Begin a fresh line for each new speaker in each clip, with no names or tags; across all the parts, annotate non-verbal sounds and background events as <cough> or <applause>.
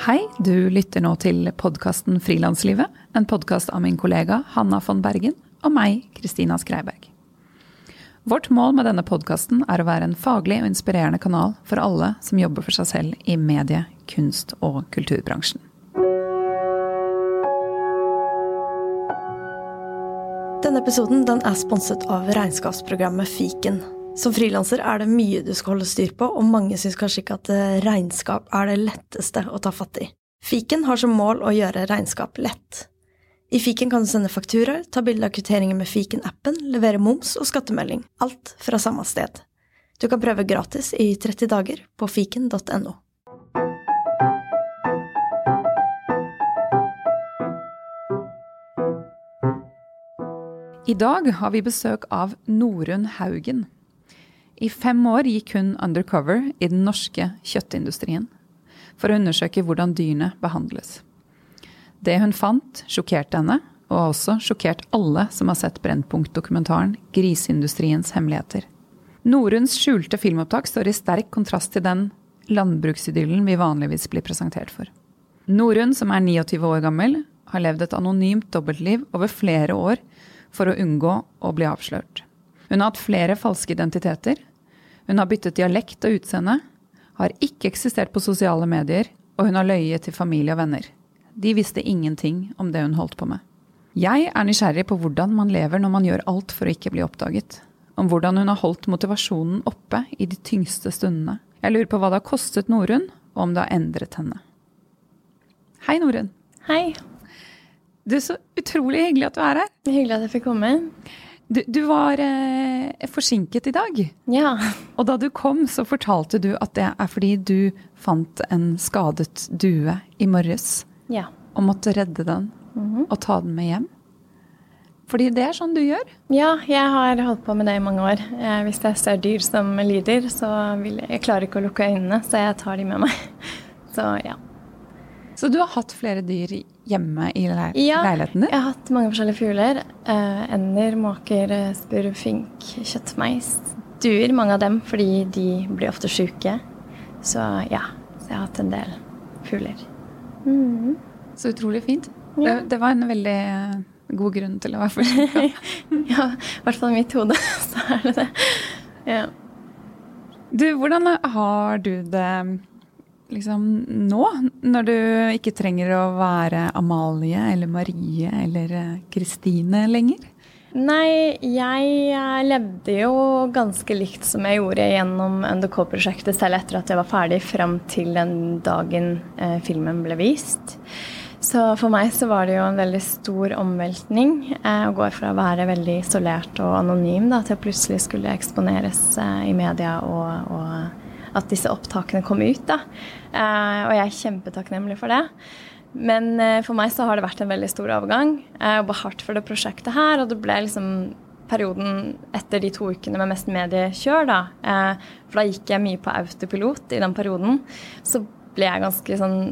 Hei, du lytter nå til podkasten Frilanslivet. En podkast av min kollega Hanna von Bergen og meg, Kristina Skreiberg. Vårt mål med denne podkasten er å være en faglig og inspirerende kanal for alle som jobber for seg selv i medie-, kunst- og kulturbransjen.
Denne episoden den er sponset av regnskapsprogrammet Fiken. Som frilanser er det mye du skal holde styr på, og mange syns kanskje ikke at eh, regnskap er det letteste å ta fatt i. Fiken har som mål å gjøre regnskap lett. I fiken kan du sende fakturaer, ta bilde av kvitteringer med fiken-appen, levere moms og skattemelding. Alt fra samme sted. Du kan prøve gratis i 30 dager på fiken.no.
I dag har vi besøk av Norunn Haugen. I fem år gikk hun undercover i den norske kjøttindustrien for å undersøke hvordan dyrene behandles. Det hun fant, sjokkerte henne, og har også sjokkert alle som har sett Brennpunkt-dokumentaren 'Griseindustriens hemmeligheter'. Norunds skjulte filmopptak står i sterk kontrast til den landbruksidyllen vi vanligvis blir presentert for. Norun, som er 29 år gammel, har levd et anonymt dobbeltliv over flere år for å unngå å bli avslørt. Hun har hatt flere falske identiteter. Hun har byttet dialekt og utseende, har ikke eksistert på sosiale medier, og hun har løyet til familie og venner. De visste ingenting om det hun holdt på med. Jeg er nysgjerrig på hvordan man lever når man gjør alt for å ikke bli oppdaget. Om hvordan hun har holdt motivasjonen oppe i de tyngste stundene. Jeg lurer på hva det har kostet Norunn, og om det har endret henne. Hei, Norunn.
Hei.
Du, Så utrolig hyggelig at du er her.
Hyggelig at jeg fikk komme.
Du, du var eh, forsinket i dag.
Ja.
Og da du kom, så fortalte du at det er fordi du fant en skadet due i morges.
Ja.
Og måtte redde den og ta den med hjem. Fordi det er sånn du gjør.
ja, jeg har holdt på med det i mange år. Eh, hvis jeg ser dyr som lider, så vil jeg Jeg klarer ikke å lukke øynene, så jeg tar de med meg. <laughs> Så ja.
Så du har hatt flere dyr hjemme i le
Ja,
leiligheten din?
Ja, jeg har hatt mange forskjellige fugler. Eh, ender, måker, spurv, fink, kjøttmeis. Duer, mange av dem, fordi de blir ofte sjuke. Så ja, så jeg har hatt en del fugler.
Så utrolig fint.
Ja.
Det, det var en veldig eh, god grunn til å være forsinka. <laughs>
Ja, i hvert fall i mitt hode, <laughs> så er det det. Ja.
Du, hvordan har du det liksom nå, når du ikke trenger å være Amalie eller Marie eller eh, Kristine lenger?
Nei, jeg levde jo ganske likt som jeg gjorde gjennom NDK-prosjektet selv etter at jeg var ferdig, fram til den dagen eh, filmen ble vist. Så for meg så var det jo en veldig stor omveltning eh, å gå fra å være veldig isolert og anonym da, til å plutselig skulle eksponeres eh, i media, og, og at disse opptakene kom ut. da. Eh, og jeg er kjempetakknemlig for det. Men eh, for meg så har det vært en veldig stor overgang. Jeg jobba hardt for det prosjektet her, og det ble liksom perioden etter de to ukene med mest mediekjør, da. Eh, for da gikk jeg mye på autopilot i den perioden. Så ble jeg ganske sånn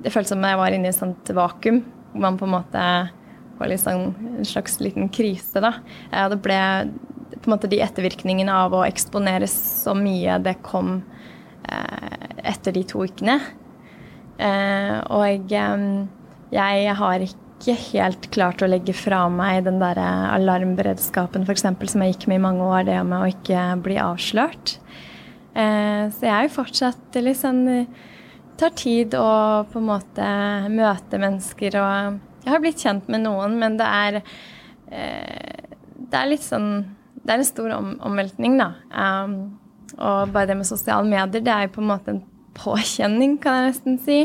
Det føltes som jeg var inne i et sånt vakuum. Hvor man på en måte var litt sånn en slags liten krise, da. Det ble på en måte de ettervirkningene av å eksponeres så mye det kom etter de to ukene. Eh, og eh, jeg har ikke helt klart å legge fra meg den der alarmberedskapen for eksempel, som jeg gikk med i mange år, det med å ikke bli avslørt. Eh, så jeg er jo fortsatt litt sånn tar tid å på en måte møte mennesker og Jeg har blitt kjent med noen, men det er eh, Det er litt sånn Det er en stor om, omveltning, da. Um, og bare det med sosiale medier, det er jo på en måte en påkjenning, kan jeg nesten si.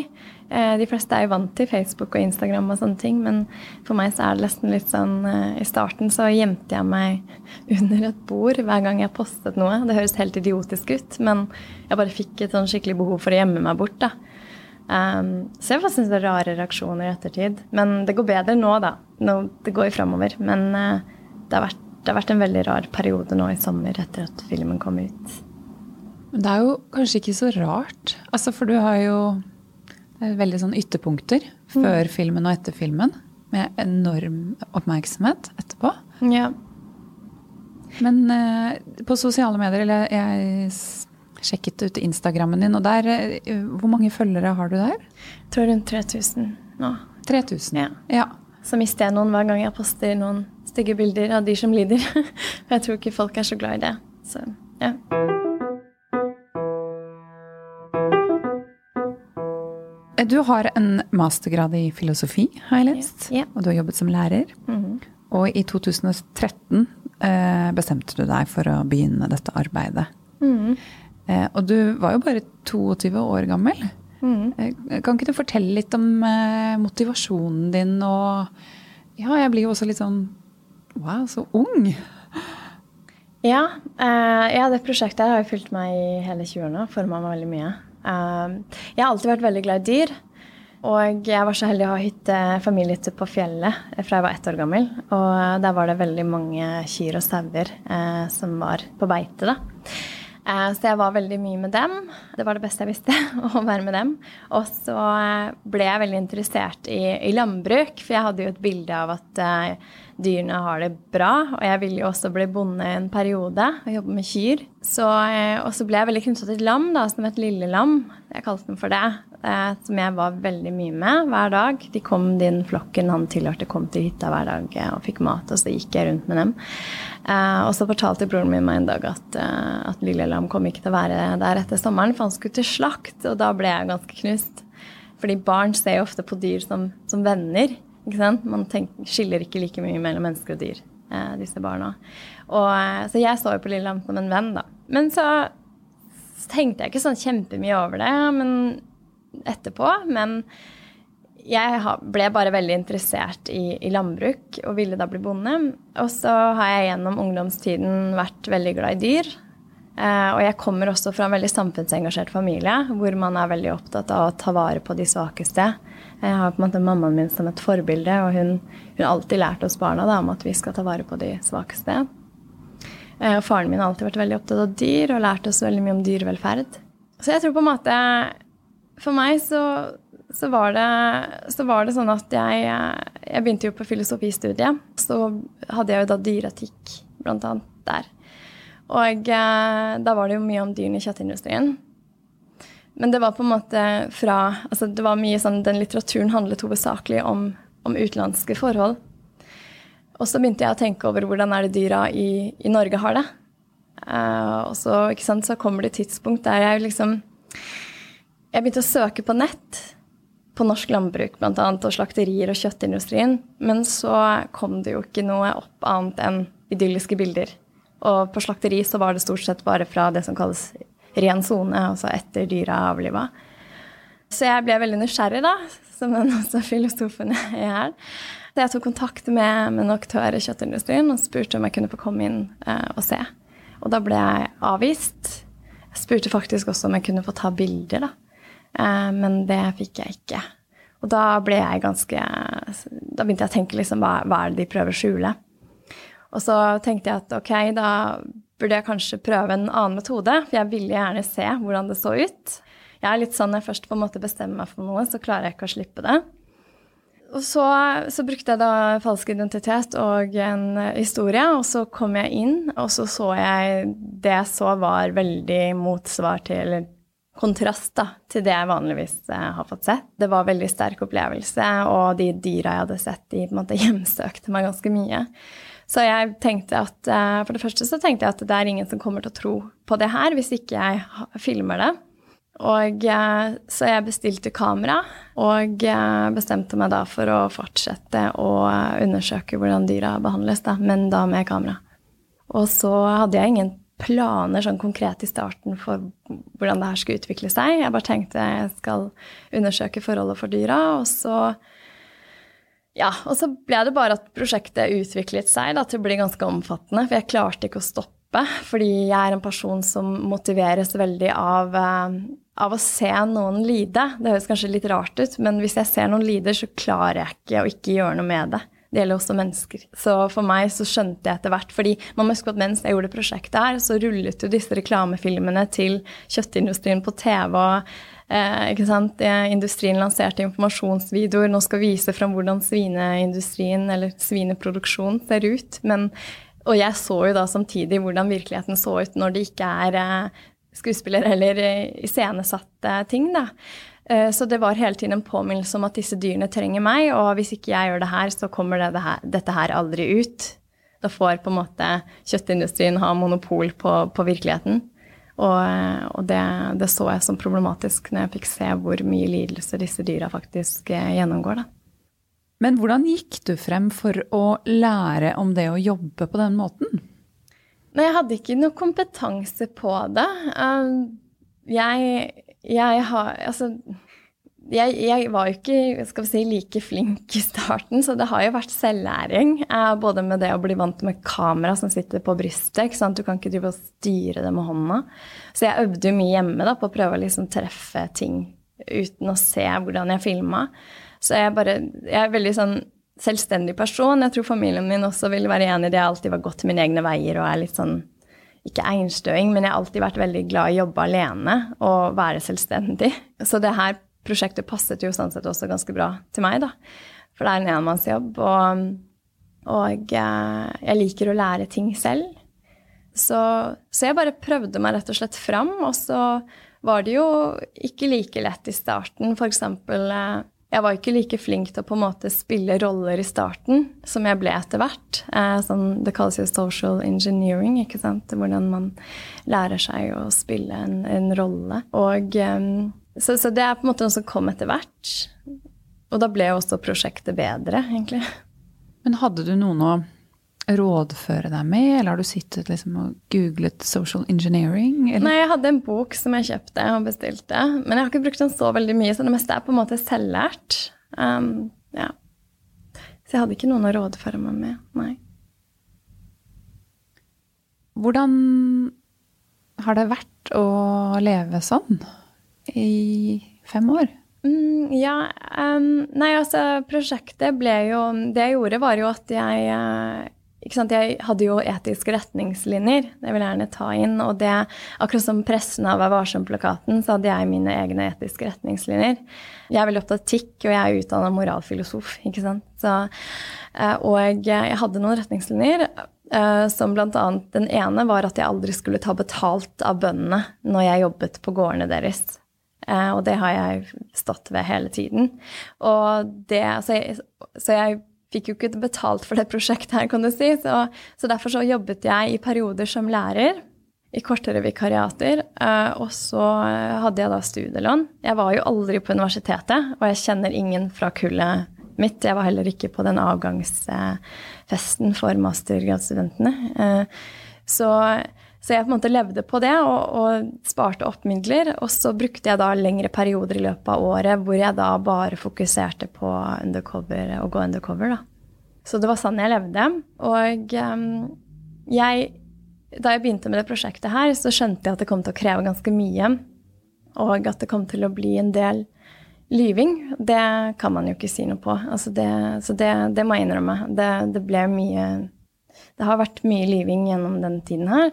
Eh, de fleste er jo vant til Facebook og Instagram og sånne ting, men for meg så er det nesten litt sånn eh, I starten så gjemte jeg meg <laughs> under et bord hver gang jeg postet noe. Det høres helt idiotisk ut, men jeg bare fikk et sånn skikkelig behov for å gjemme meg bort, da. Um, så jeg syns det er rare reaksjoner i ettertid. Men det går bedre nå, da. Nå, det går jo framover. Men uh, det, har vært, det har vært en veldig rar periode nå i sommer etter at filmen kom ut.
Men det er jo kanskje ikke så rart. Altså, for du har jo er veldig sånn ytterpunkter før filmen og etter filmen. Med enorm oppmerksomhet etterpå.
Ja.
Men eh, på sosiale medier, eller jeg sjekket ut Instagrammen din, og der eh, Hvor mange følgere har du der?
Jeg tror rundt 3000 nå.
3000.
Ja.
ja.
Så mister jeg noen hver gang jeg poster noen stygge bilder av de som lider. <laughs> Jeg tror ikke folk er så glad i det. Så, ja.
Du har en mastergrad i filosofi, har jeg lest.
Ja.
Og du har jobbet som lærer.
Mhm.
Og i 2013 eh, bestemte du deg for å begynne dette arbeidet.
Mm.
Eh, og du var jo bare 22 år gammel.
Mm.
Eh, kan ikke du fortelle litt om eh, motivasjonen din og Ja, jeg blir jo også litt sånn Wow, så ung!
Ja, eh, ja, det prosjektet har jo fulgt meg i hele 20-årene og forma meg veldig mye. Eh, jeg har alltid vært veldig glad i dyr. Og jeg var så heldig å ha hytte, familiehytte på fjellet fra jeg var ett år gammel. Og der var det veldig mange kyr og sauer eh, som var på beite. da. Eh, så jeg var veldig mye med dem. Det var det beste jeg visste, <laughs> å være med dem. Og så eh, ble jeg veldig interessert i, i landbruk, for jeg hadde jo et bilde av at uh, dyrene har det bra. Og jeg ville jo også bli bonde en periode og jobbe med kyr. Så, uh, og så ble jeg veldig knytta til lam, da, som et lille lam. Jeg kalte den for det. Eh, som jeg var veldig mye med hver dag. De kom, Den flokken han tilhørte, kom til hytta hver dag eh, og fikk mat, og så gikk jeg rundt med dem. Eh, og så fortalte broren min meg en dag at, eh, at Lille Lam kom ikke til å være der etter sommeren, for han skulle til slakt. Og da ble jeg ganske knust. Fordi barn ser jo ofte på dyr som, som venner. ikke sant? Man tenker, skiller ikke like mye mellom mennesker og dyr, eh, disse barna. Og, eh, så jeg så jo på Lille Lam som en venn, da. Men så tenkte jeg ikke sånn kjempemye over det men etterpå. Men jeg ble bare veldig interessert i, i landbruk og ville da bli bonde. Og så har jeg gjennom ungdomstiden vært veldig glad i dyr. Eh, og jeg kommer også fra en veldig samfunnsengasjert familie, hvor man er veldig opptatt av å ta vare på de svakeste. Jeg har på en måte mammaen min som et forbilde, og hun har alltid lært oss barna da, om at vi skal ta vare på de svakeste. Eh, og faren min har alltid vært veldig opptatt av dyr og lært oss veldig mye om dyrevelferd. Så jeg tror på en måte For meg så, så, var, det, så var det sånn at jeg, jeg begynte jo på filosofistudiet. Så hadde jeg jo da dyreetikk, blant annet, der. Og eh, da var det jo mye om dyrene i kjøttindustrien. Men det var på en måte fra altså det var mye sånn, Den litteraturen handlet hovedsakelig om, om utenlandske forhold. Og så begynte jeg å tenke over hvordan er det dyra i, i Norge har det. Uh, og så, så kommer det et tidspunkt der jeg liksom Jeg begynte å søke på nett på norsk landbruk blant annet, og slakterier og kjøttindustrien. Men så kom det jo ikke noe opp annet enn idylliske bilder. Og på slakteri så var det stort sett bare fra det som kalles ren sone, altså etter dyra er avliva. Så jeg ble veldig nysgjerrig, da, som den også filosofen jeg er. Så jeg tok kontakt med, med en aktør i kjøttindustrien og spurte om jeg kunne få komme inn eh, og se. Og da ble jeg avvist. Jeg spurte faktisk også om jeg kunne få ta bilder, da. Eh, men det fikk jeg ikke. Og da ble jeg ganske Da begynte jeg å tenke liksom hva, hva er det de prøver å skjule? Og så tenkte jeg at ok, da burde jeg kanskje prøve en annen metode, for jeg ville gjerne se hvordan det så ut. Jeg er litt sånn når jeg først på en måte bestemmer meg for noe, så klarer jeg ikke å slippe det. Og så, så brukte jeg da falsk identitet og en historie, og så kom jeg inn, og så så jeg Det jeg så, var veldig motsvar til kontrast da, til det jeg vanligvis eh, har fått sett. Det var en veldig sterk opplevelse, og de dyra jeg hadde sett, de på en måte <laughs> hjemsøkte meg ganske mye. Så jeg tenkte at, eh, For det første så tenkte jeg at det er ingen som kommer til å tro på det her hvis ikke jeg filmer det. Og eh, Så jeg bestilte kamera og bestemte meg da for å fortsette å undersøke hvordan dyra behandles, da, men da med kamera. Og så hadde jeg ingen planer sånn konkret i starten for hvordan det her skulle utvikle seg. Jeg bare tenkte jeg skal undersøke forholdet for dyra, og så ja, og så ble det bare at prosjektet utviklet seg da, til å bli ganske omfattende. For jeg klarte ikke å stoppe, fordi jeg er en person som motiveres veldig av, eh, av å se noen lide. Det høres kanskje litt rart ut, men hvis jeg ser noen lider, så klarer jeg ikke å ikke gjøre noe med det. Det gjelder også mennesker. Så for meg så skjønte jeg etter hvert, fordi man må huske at mens jeg gjorde prosjektet her, så rullet jo disse reklamefilmene til kjøttindustrien på TV. og Eh? Eh, Industrien lanserte informasjonsvideoer. Nå skal vise fram hvordan svineindustrien eller svineproduksjon ser ut. Men, og jeg så jo da samtidig hvordan virkeligheten så ut når det ikke er eh, skuespiller eller iscenesatte ting, da. Eh, så det var hele tiden en påminnelse om at disse dyrene trenger meg, og hvis ikke jeg gjør det her, så kommer det det her, dette her aldri ut. Da får på en måte kjøttindustrien ha monopol på, på virkeligheten. Og, og det, det, så jeg som problematisk når jeg fikk se hvor mye lidelse disse dyra faktisk eh, gjennomgår. Da.
Men hvordan gikk du frem for å lære om det å jobbe på den måten?
Nei, jeg hadde ikke noe kompetanse på det. Um, jeg, jeg har Altså jeg, jeg, var jo ikke skal vi si, like flink i starten, så det har jo vært selvlæring. Eh, både med det å bli vant med kamera som sitter på brystet. Du kan ikke drive og styre det med hånda. Så jeg øvde jo mye hjemme da, på å prøve å liksom treffe ting uten å se hvordan jeg filma. Så jeg, bare, jeg er veldig sånn selvstendig person. Jeg tror familien min også vil være enig i det. Jeg har alltid vært gått mine egne veier og er litt sånn ikke einstøing, men jeg har alltid vært veldig glad i å jobbe alene og være selvstendig. Så det her prosjektet passet jo sånn sett også ganske bra til meg, da. For det er en enmannsjobb, og, og eh, jeg liker å lære ting selv. Så, så, jeg bare prøvde meg rett og slett fram, og så var det jo ikke like lett i starten. For eksempel, eh, jeg var ikke like flink til å på en måte spille roller i starten som jeg ble etter hvert. Eh, sånn, det kalles jo social engineering, ikke sant? hvordan man lærer seg å spille en, en rolle. Og så, så, det er på en måte noe som kom etter hvert. Og da ble jo også prosjektet bedre, egentlig.
Men hadde du noen å rådføre deg med, eller har du sittet liksom og googlet social engineering? Eller?
Nei, jeg hadde en bok som jeg kjøpte og bestilte, men jeg har ikke brukt den så veldig mye, så det meste er på en måte selvlært. Um, ja. Så jeg hadde ikke noen å rådføre meg med, nei.
Hvordan har det vært å leve sånn? i fem år?
Mm, ja, um, nei, altså prosjektet ble jo Det jeg gjorde, var jo at jeg sant, Jeg hadde jo etiske retningslinjer, det vil jeg gjerne ta inn. Og det, akkurat som pressen av Vær varsom-plakaten, så hadde jeg mine egne etiske retningslinjer. Jeg er veldig opptatt av tikk, og jeg er utdanna moralfilosof. ikke sant. Så, uh, og jeg hadde noen retningslinjer. Uh, som bl.a. den ene var at jeg aldri skulle ta betalt av bøndene når jeg jobbet på gårdene deres. Uh, og det har jeg stått ved hele tiden. Og det, så, jeg, så jeg fikk jo ikke betalt for det prosjektet her, kan du si. Så, så, derfor så jobbet jeg i perioder som lærer, i kortere vikariater. Uh, og så hadde jeg da studielån. Jeg var jo aldri på universitetet, og jeg kjenner ingen fra kullet mitt. Jeg var heller ikke på den avgangsfesten for mastergradsstudentene. Uh, så så jeg på en måte levde på det og, og, sparte opp midler. Og så brukte jeg da lengre perioder i løpet av året hvor jeg da bare fokuserte på undercover, å gå undercover. da. Så det var sånn jeg levde. Og um, jeg, da jeg begynte med det prosjektet her, så skjønte jeg at det kom til å kreve ganske mye. Og at det kom til å bli en del lyving. Det kan man jo ikke si noe på. Altså det, så det, det, må jeg innrømme. Det, det ble mye det har vært mye living gjennom den tiden her.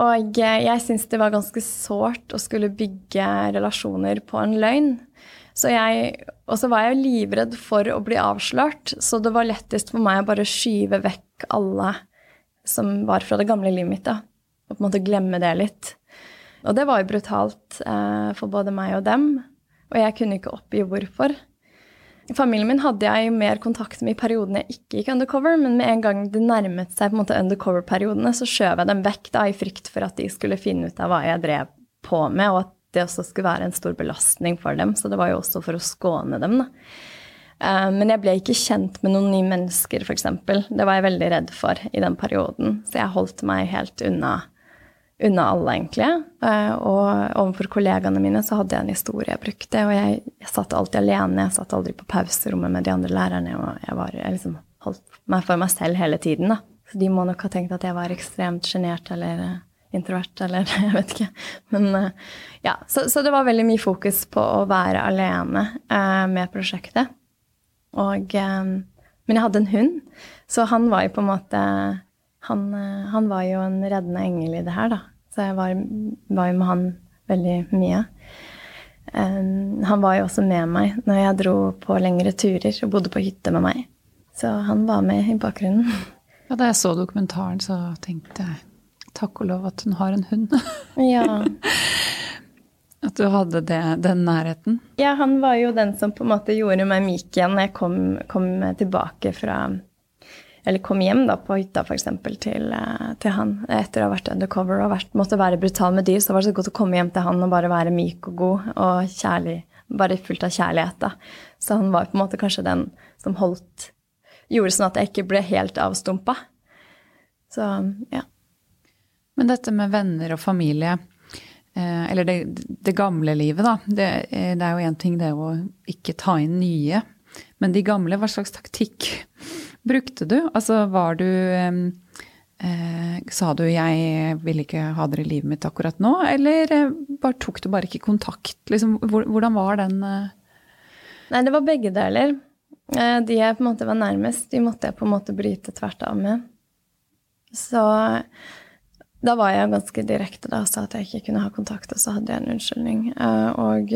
Og jeg syns det var ganske sårt å skulle bygge relasjoner på en løgn. Så jeg, og så var jeg livredd for å bli avslørt, så det var lettest for meg å bare skyve vekk alle som var fra det gamle livet mitt, da. Og på en måte glemme det litt. Og det var jo brutalt eh, for både meg og dem. Og jeg kunne ikke oppgi hvorfor. Familien min hadde jeg mer kontakt med i periodene jeg ikke gikk undercover, men med en gang det nærmet seg på en måte undercover-periodene, så skjøv jeg dem vekk da, i frykt for at de skulle finne ut av hva jeg drev på med, og at det også skulle være en stor belastning for dem. Så det var jo også for å skåne dem, da. Eh, men jeg ble ikke kjent med noen nye mennesker, f.eks. Det var jeg veldig redd for i den perioden, så jeg holdt meg helt unna unna alle, egentlig. Eh, og overfor kollegaene mine så hadde jeg en historie jeg brukte. Og jeg, jeg satt alltid alene, jeg satt aldri på pauserommet med de andre lærerne. Og jeg, var, jeg liksom holdt meg for meg selv hele tiden, da. Så de må nok ha tenkt at jeg var ekstremt sjenert eller uh, introvert <laughs> eller jeg vet ikke. Men uh, ja, så, så, det var veldig mye fokus på å være alene med prosjektet. Og Men jeg hadde en hund, så han var jo på en måte han, han, var jo en reddende engel i det her, da. Så jeg var, var jo med han veldig mye. Um, han var jo også med meg når jeg dro på lengre turer og bodde på hytte med meg. Så han var med i bakgrunnen. <laughs>
Ja, da jeg så dokumentaren, så tenkte jeg takk og lov at hun har en hund. <laughs>
Ja.
At du hadde det, den nærheten.
ja, han var jo den som på en måte gjorde meg myk igjen når jeg kom, kom tilbake fra Eller kom hjem da på hytta, f.eks., til, eh, til han etter å ha vært undercover og vært, måtte være brutal med dyr. Så var det så godt å komme hjem til han og bare være myk og god og kjærlig. Bare fullt av kjærlighet, da. Så han var på en måte kanskje den som holdt Gjorde sånn at jeg ikke ble helt avstumpa. Så ja.
Men dette med venner og familie, eh, eller det, det gamle livet, da. Det, eh, det er jo én ting det å ikke ta inn nye. Men de gamle, hva slags taktikk brukte du? Altså var du eh, Sa du 'jeg vil ikke ha dere i livet mitt akkurat nå', eller eh, bare tok du bare ikke kontakt? Liksom, hvordan var den eh,
Nei, det var begge deler. Eh, De jeg på en måte var nærmest, de måtte jeg på en måte bryte tvert av med. Så da var jeg ganske direkte da, og sa at jeg ikke kunne ha kontakt, og så hadde jeg en unnskyldning. Eh, Og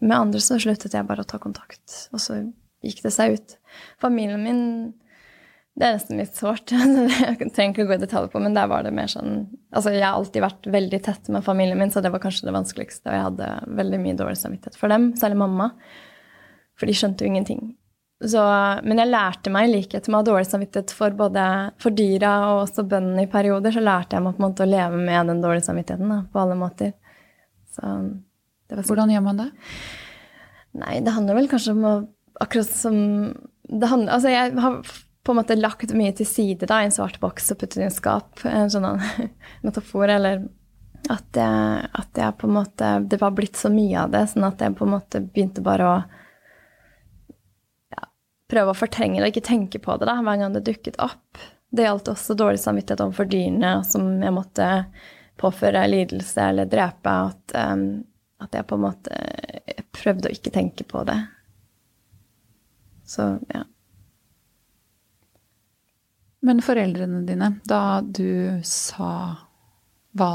med andre så sluttet jeg bare å ta kontakt, og så gikk det seg ut. Familien min det er nesten litt sårt. <laughs> Jeg trenger ikke å gå i detalj på, men der var det mer sånn Altså, jeg har alltid vært veldig tett med familien min, så det var kanskje det vanskeligste. Og jeg hadde veldig mye dårlig samvittighet for dem, særlig mamma. For de skjønte jo ingenting. Så, men jeg lærte meg, i likhet med å ha dårlig samvittighet for både for dyra og også bøndene i perioder, så lærte jeg meg på en måte å leve med den dårlige samvittigheten da, på alle måter. Så
Hvordan gjør man det?
Nei, det handler vel kanskje om å Akkurat som det handler, Altså, jeg har på en måte lagt mye til side da, i en svart boks og puttet i en skap. En sånn <laughs> metafor, eller at jeg, at jeg på en måte Det var blitt så mye av det, sånn at jeg på en måte begynte bare å ja, prøve å fortrenge det og ikke tenke på det da, hver gang det dukket opp. Det gjaldt også dårlig samvittighet overfor dyrene, som jeg måtte påføre lidelse eller drepe. At, um, at jeg på en måte prøvde å ikke tenke på det. Så ja.
Men foreldrene dine, da du sa hva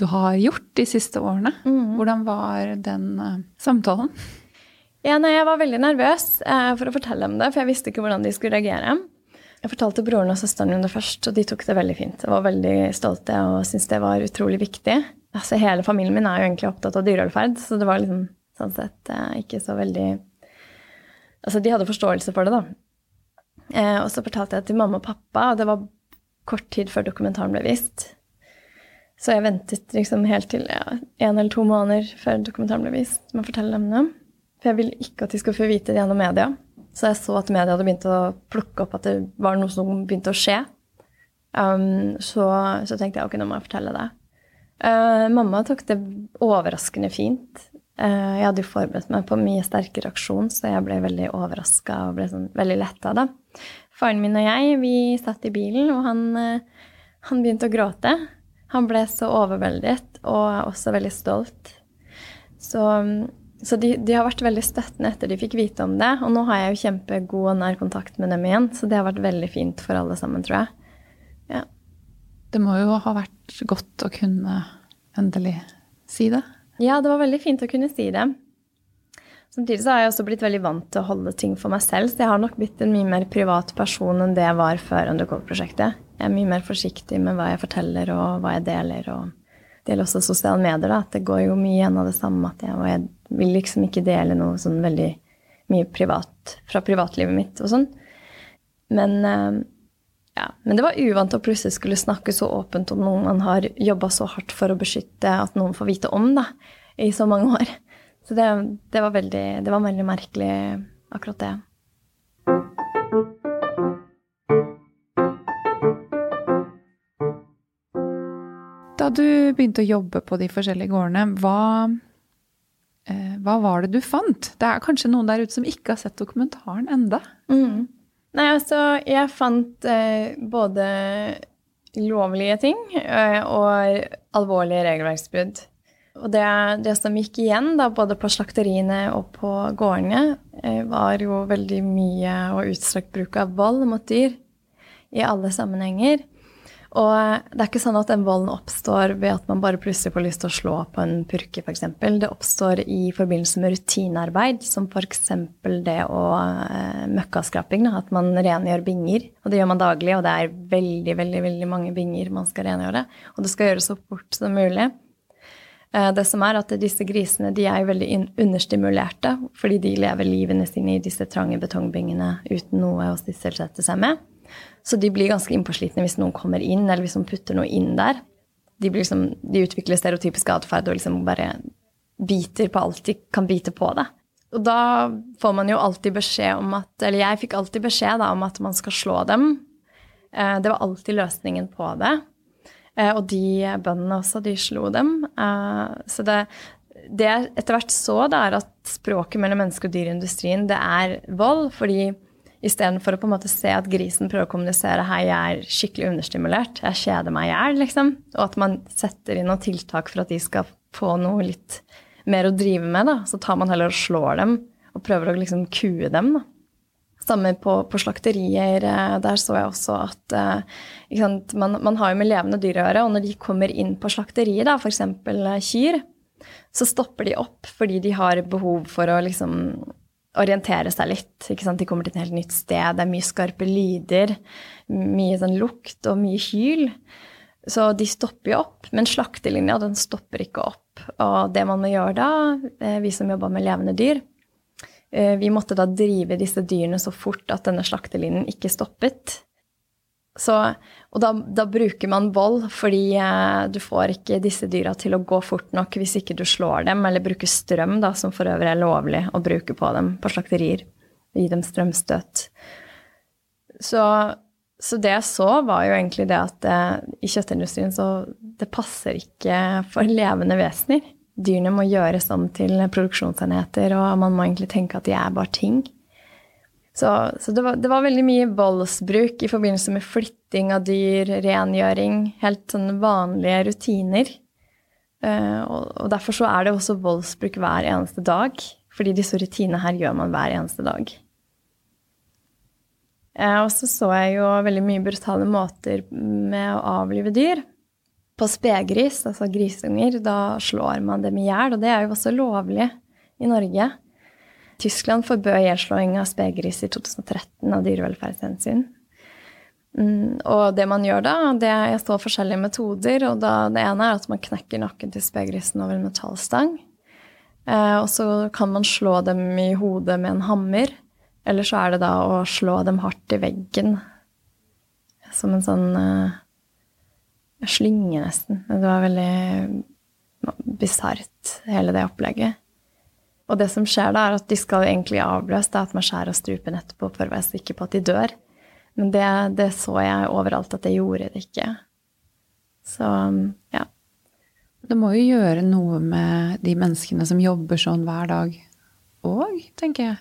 du har gjort de siste årene, hvordan var den uh, samtalen?
Ja, nei, jeg var veldig nervøs uh, for å fortelle dem det, for jeg visste ikke hvordan de skulle reagere. Jeg fortalte broren og søsteren min det først, og de tok det veldig fint. Jeg var veldig stolte og syntes det var utrolig viktig. Altså, hele familien min er jo egentlig opptatt av dyrevelferd, så det var liksom sånn sett uh, ikke så veldig Altså, de hadde forståelse for det, da. Eh, og så fortalte jeg til mamma og pappa, og det var kort tid før dokumentaren ble vist. Så jeg ventet liksom helt til ja, en eller to måneder før dokumentaren ble vist med å fortelle dem det. For jeg ville ikke at de skulle få vite det gjennom media. Så jeg så at media hadde begynt å plukke opp at det var noe som begynte å skje. Um, så, så tenkte jeg ok, nå må jeg fortelle det. Uh, mamma tok det overraskende fint. Eh, jeg hadde jo forberedt meg på mye sterkere reaksjon, så jeg ble veldig overraska og ble sånn veldig letta da. Faren min og jeg, vi satt i bilen, og han, eh, han begynte å gråte. Han ble så overveldet og også veldig stolt. Så, så de, de har vært veldig støttende etter de fikk vite om det. Og nå har jeg jo kjempegod og nær kontakt med dem igjen, så det har vært veldig fint for alle sammen, tror jeg. Ja.
Det må jo ha vært godt å kunne endelig si det.
Ja, det var veldig fint å kunne si det. Samtidig så har jeg også blitt veldig vant til å holde ting for meg selv, så jeg har nok blitt en mye mer privat person enn det jeg var før Undercover-prosjektet. Jeg er mye mer forsiktig med hva jeg forteller og hva jeg deler. og Det gjelder også sosiale medier. da, at Det går jo mye igjen av det samme. at jeg, og jeg vil liksom ikke dele noe sånn veldig mye privat fra privatlivet mitt og sånn. Men, eh, ja, men det var uvant å plutselig skulle snakke så åpent om noen man har jobba så hardt for å beskytte at noen får vite om da, i så mange <laughs> år. Så det, det, var, veldig, det var veldig merkelig, akkurat det.
Da du begynte å jobbe på de forskjellige gårdene, hva, eh, hva var det du fant? Det er kanskje noen der ute som ikke har sett dokumentaren enda?
Mm. Nei, altså, jeg fant eh, både lovlige ting eh, og alvorlige regelverksbrudd. Og det, det, som gikk igjen, da, både på slakteriene og på gårdene, eh, var jo veldig mye og utstrakt bruk av vold mot dyr i alle sammenhenger. Og det er ikke sånn at den volden oppstår ved at man bare plutselig får lyst til å slå på en purke, f.eks. Det oppstår i forbindelse med rutinearbeid, som f.eks. det å eh, møkkaskraping. At man rengjør binger. Og det gjør man daglig, og det er veldig, veldig, veldig mange binger man skal rengjøre. Og det skal gjøres så fort som mulig. Eh, det som er at Disse grisene de er veldig understimulerte fordi de lever livene sine i disse trange betongbingene uten noe å sysselsette seg med. Så de blir ganske innpåslitne hvis noen kommer inn, eller hvis noen putter noe inn der. De, liksom, de utvikler stereotypisk atferd og liksom bare biter på alt de kan bite på det. Og da får man jo alltid beskjed om at Eller jeg fikk alltid beskjed da, om at man skal slå dem. Eh, det var alltid løsningen på det. Eh, og de bøndene også, de slo dem. Eh, så det, det jeg etter hvert så, det er at språket mellom menneske og dyr i industrien, det er vold. fordi Istedenfor å på en måte se at grisen prøver å kommunisere hei, jeg er skikkelig understimulert, jeg kjeder meg i hjel, liksom. Og at man setter inn noen tiltak for at de skal få noe litt mer å drive med. da. Så tar man heller og slår dem og prøver å liksom kue dem. da. Samme på, på slakterier. Eh, der så jeg også at uh, man, man, har jo med levende dyr å gjøre. Og når de kommer inn på slakteriet, da, f.eks. Uh, kyr, så stopper de opp fordi de har behov for å liksom orientere seg litt. De kommer til et helt nytt sted. Det er mye skarpe lyder, mye sånn lukt og mye hyl. Så de stopper jo opp. Men slaktelinja den stopper ikke opp. Og det man må gjøre da, eh, vi som jobber med levende dyr, eh, vi måtte da drive disse dyrene så fort at denne slaktelinjen ikke stoppet. Så, og da, da, bruker man vold, fordi eh, du får ikke disse dyra til å gå fort nok hvis ikke du slår dem, eller bruker strøm, da, som for øvrig er lovlig å bruke på dem på slakterier. Gi dem strømstøt. Så, så, det jeg så, var jo egentlig det at eh, i kjøttindustrien så det passer ikke for levende vesener. Dyrene må gjøres om til produksjonsenheter, og man må egentlig tenke at de er bare ting. Så, så det, var, det, var, veldig mye voldsbruk i forbindelse med flytting av dyr, rengjøring, helt sånne vanlige rutiner. Uh, og, og, derfor så er det også voldsbruk hver eneste dag. Fordi disse rutinene her gjør man hver eneste dag. Uh, og så så jeg jo veldig mye brutale måter med å avlive dyr. På spegris, altså grisunger, da slår man dem i hjel. Og det er jo også lovlig i Norge. Tyskland forbød gjenslåing av spegris i 2013 av dyrevelferdshensyn. Mm, og det man gjør da, det står forskjellige metoder. og da, Det ene er at man knekker nakken til spegrisen over en metallstang. Eh, og så kan man slå dem i hodet med en hammer. Eller så er det da å slå dem hardt i veggen. Som en sånn uh, slynge, nesten. Det var veldig bisart, hele det opplegget. Og det som skjer da, er at de skal egentlig avløse at man skjærer av strupen etterpå for å være sikker på at de dør. Men det, det, så jeg overalt at det gjorde det ikke. Så ja.
Det må jo gjøre noe med de menneskene som jobber sånn hver dag òg, tenker jeg.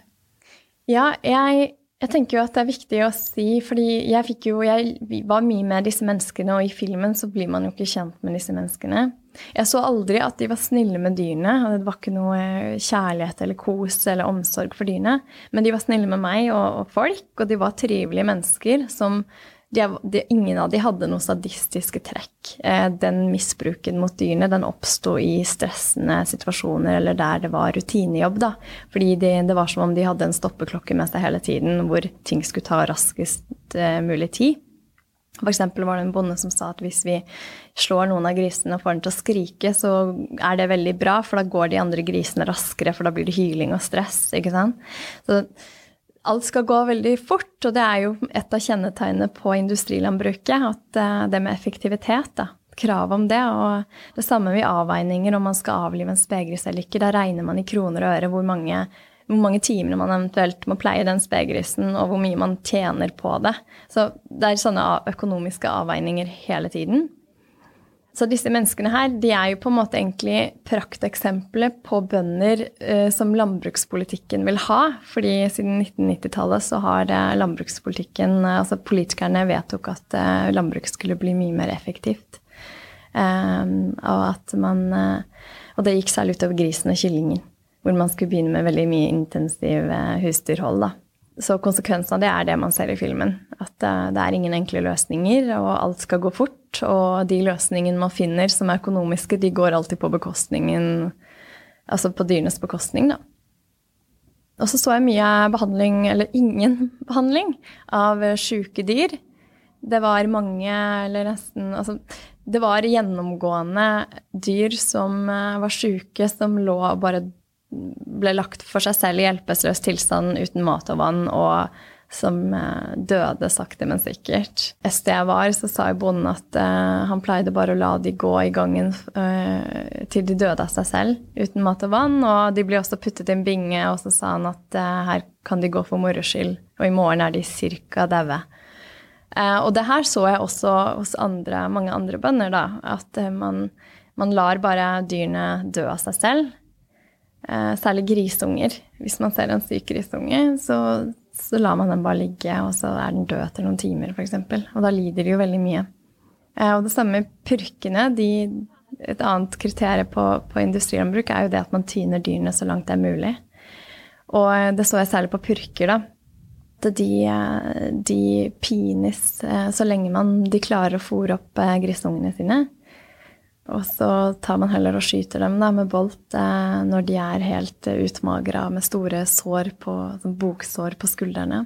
Ja, jeg jeg tenker jo at det er viktig å si, fordi jeg fikk jo Jeg var mye med disse menneskene, og i filmen så blir man jo ikke kjent med disse menneskene. Jeg så aldri at de var snille med dyrene. Det var ikke noe kjærlighet eller kos eller omsorg for dyrene. Men de var snille med meg og, og folk, og de var trivelige mennesker som de, de, ingen av de hadde noen sadistiske trekk. Eh, den misbruken mot dyrene den oppsto i stressende situasjoner eller der det var rutinejobb. da. Fordi det, det var som om de hadde en stoppeklokke med seg hele tiden hvor ting skulle ta raskest eh, mulig tid. F.eks. var det en bonde som sa at hvis vi slår noen av grisene og får dem til å skrike, så er det veldig bra, for da går de andre grisene raskere, for da blir det hyling og stress. ikke sant? Så alt skal gå veldig fort, og det er jo et av kjennetegnene på industrilandbruket. At eh, det med effektivitet, da. Krav om det. Og det samme med avveininger om man skal avlive en spegris eller ikke. Da regner man i kroner og øre hvor mange, hvor mange timer man eventuelt må pleie den spegrisen, og hvor mye man tjener på det. Så det er sånne økonomiske avveininger hele tiden. Så disse menneskene her, de er jo på en måte egentlig prakteksempelet på bønder eh, som landbrukspolitikken vil ha. Fordi siden 1990-tallet så har eh, landbrukspolitikken eh, Altså politikerne vedtok at eh, landbruk skulle bli mye mer effektivt. Eh, og at man eh, Og det gikk særlig utover grisen og kyllingen. Hvor man skulle begynne med veldig mye intensiv husdyrhold, da. Så konsekvensen av det er det man ser i filmen. At det er ingen enkle løsninger, og alt skal gå fort. Og de løsningene man finner som er økonomiske, de går alltid på bekostningen Altså på dyrenes bekostning, da. Og så så jeg mye behandling, eller ingen <laughs> behandling, av sjuke dyr. Det var mange, eller nesten Altså, det var gjennomgående dyr som eh, var sjuke, som lå og bare ble lagt for seg selv i hjelpeløs tilstand uten mat og vann, og som eh, døde sakte, men sikkert. Et sted jeg var, så sa bonden at uh, han pleide bare å la de gå i gangen uh, til de døde av seg selv, uten mat og vann. Og de ble også puttet i en binge, og så sa han at her kan de gå for moro skyld, og i morgen er de cirka daue. og det her så jeg også hos andre, mange andre bønder, da. At man, man lar bare dyrene dø av seg selv. Eh, særlig grisunger. Hvis man ser en syk grisunge, så, så, lar man den bare ligge, og så er den død etter noen timer, f.eks. Og da lider de jo veldig mye. Eh, og det samme med purkene. De, et annet kriterium på, på industrilandbruk er jo det at man tyner dyrene så langt det er mulig. Og eh, det så jeg særlig på purker, da. De, de pines så lenge man, de klarer å fòre opp grisungene sine. Og så tar man heller og skyter dem da, med bolt eh, når de er helt eh, utmagra med store sår på, sånn boksår på skuldrene.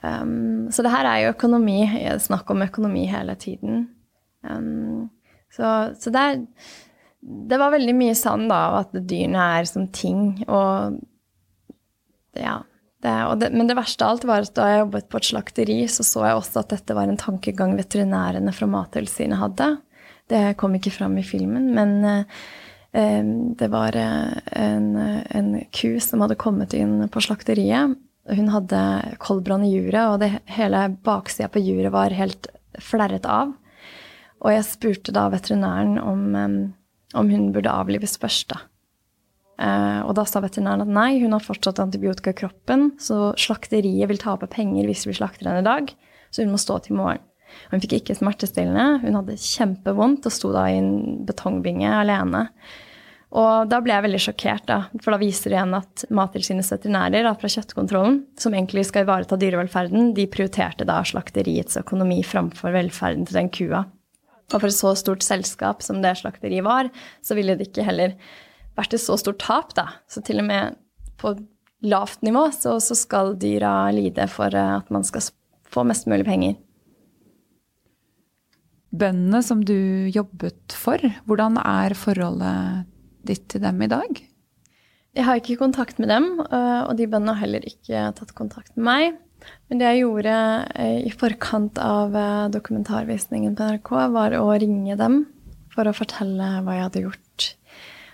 Um, så det her er jo økonomi. Snakk om økonomi hele tiden. Um, så, så det, er, det var veldig mye sann da, at dyrene er som ting. Og ja. Det, og det, men det verste av alt var at da jeg jobbet på et slakteri, så så jeg også at dette var en tankegang veterinærene fra Mattilsynet hadde. Det kom ikke fram i filmen, men eh, det var eh, en, en, ku som hadde kommet inn på slakteriet. Hun hadde koldbrann i juret, og det, hele baksida på juret var helt flerret av. Og jeg spurte da veterinæren om, om hun burde avlives først, da. Og da sa veterinæren at nei, hun har fortsatt antibiotika i kroppen, så slakteriet vil tape penger hvis vi slakter henne i dag, så hun må stå til i morgen. Hun fikk ikke smertestillende. Hun hadde kjempevondt og sto da i en betongbinge alene. Og da ble jeg veldig sjokkert, da, for da viser det igjen at Mattilsynets veterinærer fra kjøttkontrollen, som egentlig skal ivareta dyrevelferden, de prioriterte da slakteriets økonomi framfor velferden til den kua. Og for et så stort selskap som det slakteriet var, så ville det ikke heller vært et så stort tap, da. Så til og med på lavt nivå så, så skal dyra lide for at man skal få mest mulig penger
bøndene som du jobbet for, hvordan er forholdet ditt til dem i dag?
Jeg har ikke kontakt med dem, øh, og de bøndene har heller ikke tatt kontakt med meg. Men det jeg gjorde øh, i forkant av øh, dokumentarvisningen på NRK, var å ringe dem for å fortelle hva jeg hadde gjort.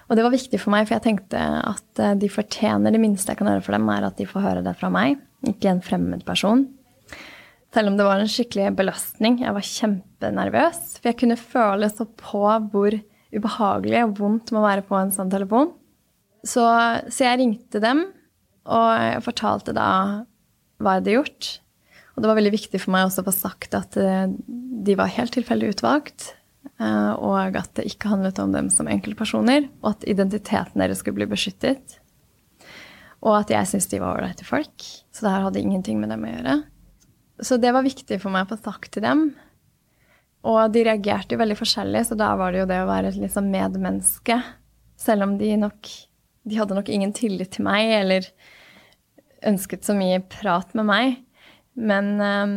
Og det var viktig for meg, for jeg tenkte at de fortjener det minste jeg kan gjøre for dem, er at de får høre det fra meg, ikke en fremmed person. Selv om det var en skikkelig belastning. Jeg var kjempenervøs. For jeg kunne føle så på hvor ubehagelig og vondt det må være på en sånn telefon. Så, så, jeg ringte dem, og jeg fortalte da hva jeg hadde gjort. Og det var veldig viktig for meg også å få sagt at eh, de var helt tilfeldig utvalgt. Eh, og at det ikke handlet om dem som enkeltpersoner, og at identiteten deres skulle bli beskyttet. Og at jeg syntes de var ålreite folk. Så det her hadde ingenting med dem å gjøre. Så det var viktig for meg å få sagt til dem. Og de reagerte jo veldig forskjellig, så da var det jo det å være et liksom medmenneske. Selv om de nok De hadde nok ingen tillit til meg eller ønsket så mye prat med meg. Men, um,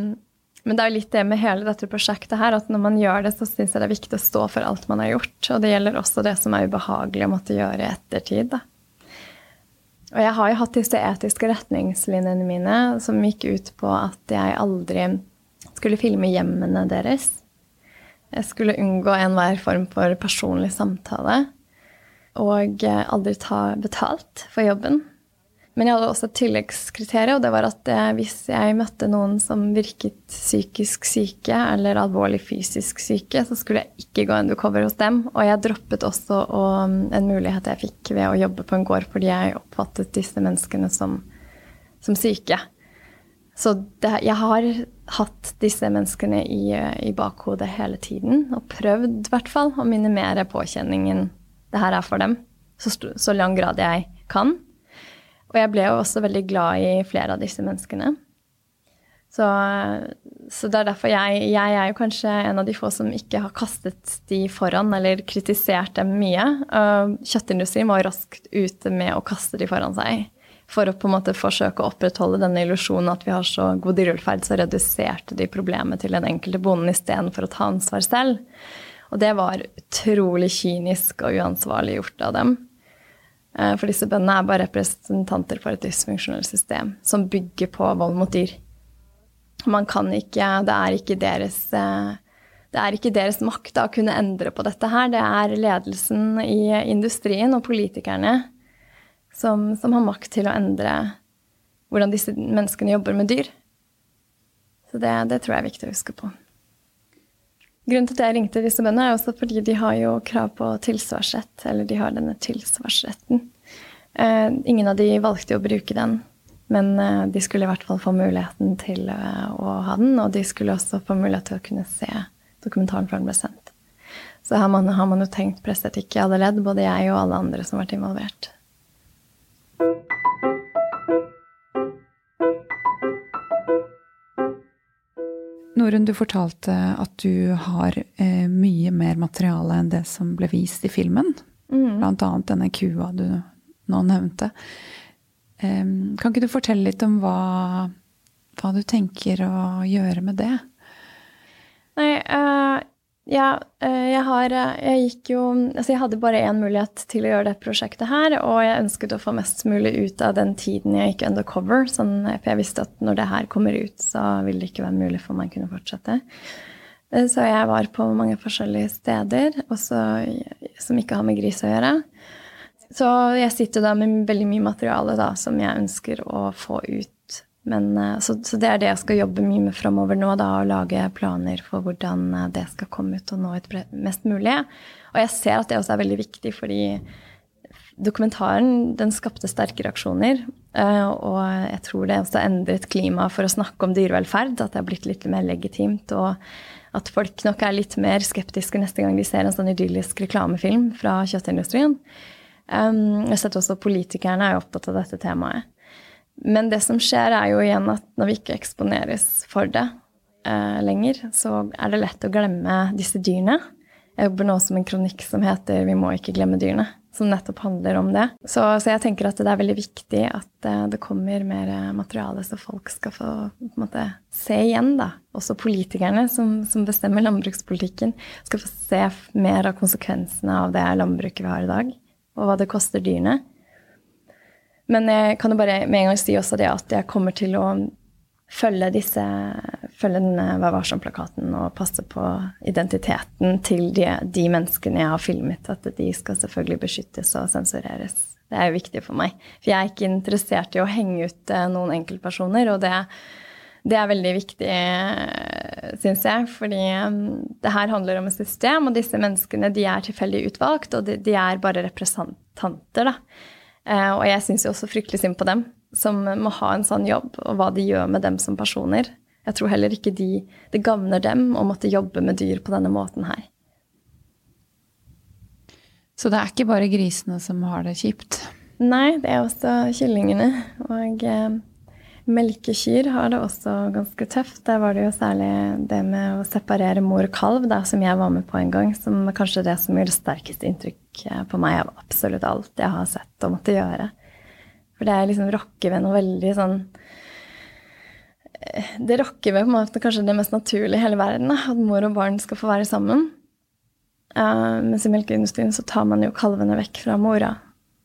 men det er jo litt det med hele dette prosjektet her, at når man gjør det, så syns jeg det er viktig å stå for alt man har gjort. Og det gjelder også det som er ubehagelig å måtte gjøre i ettertid. da. Og jeg har jo hatt disse etiske retningslinjene mine som gikk ut på at jeg aldri skulle filme hjemmene deres. Jeg skulle unngå enhver form for personlig samtale. Og aldri ta betalt for jobben. Men jeg hadde også et tilleggskriterium, og det var at eh, hvis jeg møtte noen som virket psykisk syke eller alvorlig fysisk syke, så skulle jeg ikke gå undercover hos dem. Og jeg droppet også og, en mulighet jeg fikk ved å jobbe på en gård fordi jeg oppfattet disse menneskene som, som syke. Så det, jeg har hatt disse menneskene i, i bakhodet hele tiden, og prøvd i hvert fall å minimere påkjenningen det her er for dem, så, så lang grad jeg kan. Og jeg ble jo også veldig glad i flere av disse menneskene. Så, så, det er derfor jeg, jeg er jo kanskje en av de få som ikke har kastet de foran eller kritisert dem mye. Kjøttindustrien var raskt ute med å kaste de foran seg. For å på en måte forsøke å opprettholde denne illusjonen at vi har så god dyrevelferd, så reduserte de problemet til den enkelte bonden istedenfor å ta ansvar selv. Og det var utrolig kynisk og uansvarlig gjort av dem. Uh, for disse bøndene er bare representanter for et dysfunksjonelt system som bygger på vold mot dyr. Man kan ikke Det er ikke deres eh, er ikke deres makt da, å kunne endre på dette her. Det er ledelsen i industrien og politikerne som, som, har makt til å endre hvordan disse menneskene jobber med dyr. Så det, det, tror jeg er viktig å huske på. Grunnen til at jeg ringte disse bøndene, er også fordi de har jo krav på tilsvarsrett. Eller de har denne tilsvarsretten. Eh, ingen av de valgte å bruke den men eh, de skulle i hvert fall få muligheten til eh, å ha den, og de skulle også få mulighet til å kunne se dokumentaren før den ble sendt. Så her man, har man jo tenkt presseetikk i alle ledd, både jeg og alle andre som har vært involvert.
Norunn, du fortalte at du har eh, mye mer materiale enn det som ble vist i filmen. Mm. Blant annet denne kua du nå nevnte. Kan ikke du fortelle litt om hva, hva du tenker å gjøre med det?
Nei, uh, ja, uh, jeg har uh, Jeg gikk jo Altså, jeg hadde bare én mulighet til å gjøre det prosjektet her, og jeg ønsket å få mest mulig ut av den tiden jeg gikk undercover. Sånn, for jeg visste at når det her kommer ut, så vil det ikke være mulig for meg å kunne fortsette. Så jeg var på mange forskjellige steder, også som ikke har med gris å gjøre. Så jeg sitter da med veldig mye materiale da, som jeg ønsker å få ut. Men, eh, så, så, det er det jeg skal jobbe mye med framover nå, da, å lage planer for hvordan eh, det skal komme ut og nå ut mest mulig. Og jeg ser at det også er veldig viktig, fordi dokumentaren den skapte sterke reaksjoner. Eh, og jeg tror det også har endret klimaet for å snakke om dyrevelferd. At det har blitt litt mer legitimt. og at folk nok er litt mer skeptiske neste gang de ser en sånn idyllisk reklamefilm fra kjøttindustrien. Um, jeg har sett også politikerne er opptatt av dette temaet. Men det som skjer, er jo igjen at når vi ikke eksponeres for det eh, lenger, så er det lett å glemme disse dyrene. Jeg jobber nå som en kronikk som heter 'Vi må ikke glemme dyrene', som nettopp handler om det. Så, så jeg tenker at det er veldig viktig at uh, det kommer mer materiale, så folk skal få måte, se igjen, da. Også politikerne som, som bestemmer landbrukspolitikken, skal få se mer av konsekvensene av det landbruket vi har i dag og hva det koster dyrene. Men jeg kan jo bare med en gang si også det at jeg kommer til å følge disse, følge denne Vær varsom-plakaten og passe på identiteten til de, de, menneskene jeg har filmet. At de skal selvfølgelig beskyttes og sensureres. Det er jo viktig for meg. For jeg er ikke interessert i å henge ut eh, noen enkeltpersoner. Og det, det er veldig viktig, syns jeg. Fordi det her handler om et system, og disse menneskene de er tilfeldig utvalgt, og de, de er bare representanter, da. Eh, og jeg syns jo også fryktelig synd på dem som må ha en sånn jobb, og hva de gjør med dem som personer. Jeg tror heller ikke de, det gagner dem å måtte jobbe med dyr på denne måten her.
Så det er ikke bare grisene som har det kjipt?
Nei, det er også kyllingene. Og eh, Melkekyr har det også ganske tøft. Der var det jo særlig det med å separere mor og kalv, da, som jeg var med på en gang, som er kanskje det som gjør det sterkeste inntrykk eh, på meg av absolutt alt jeg har sett og måtte gjøre. For det er liksom rokker ved noe veldig sånn eh, Det rokker ved på en måte kanskje det mest naturlige i hele verden, at mor og barn skal få være sammen. Uh, mens i melkeindustrien så tar man jo kalvene vekk fra mora.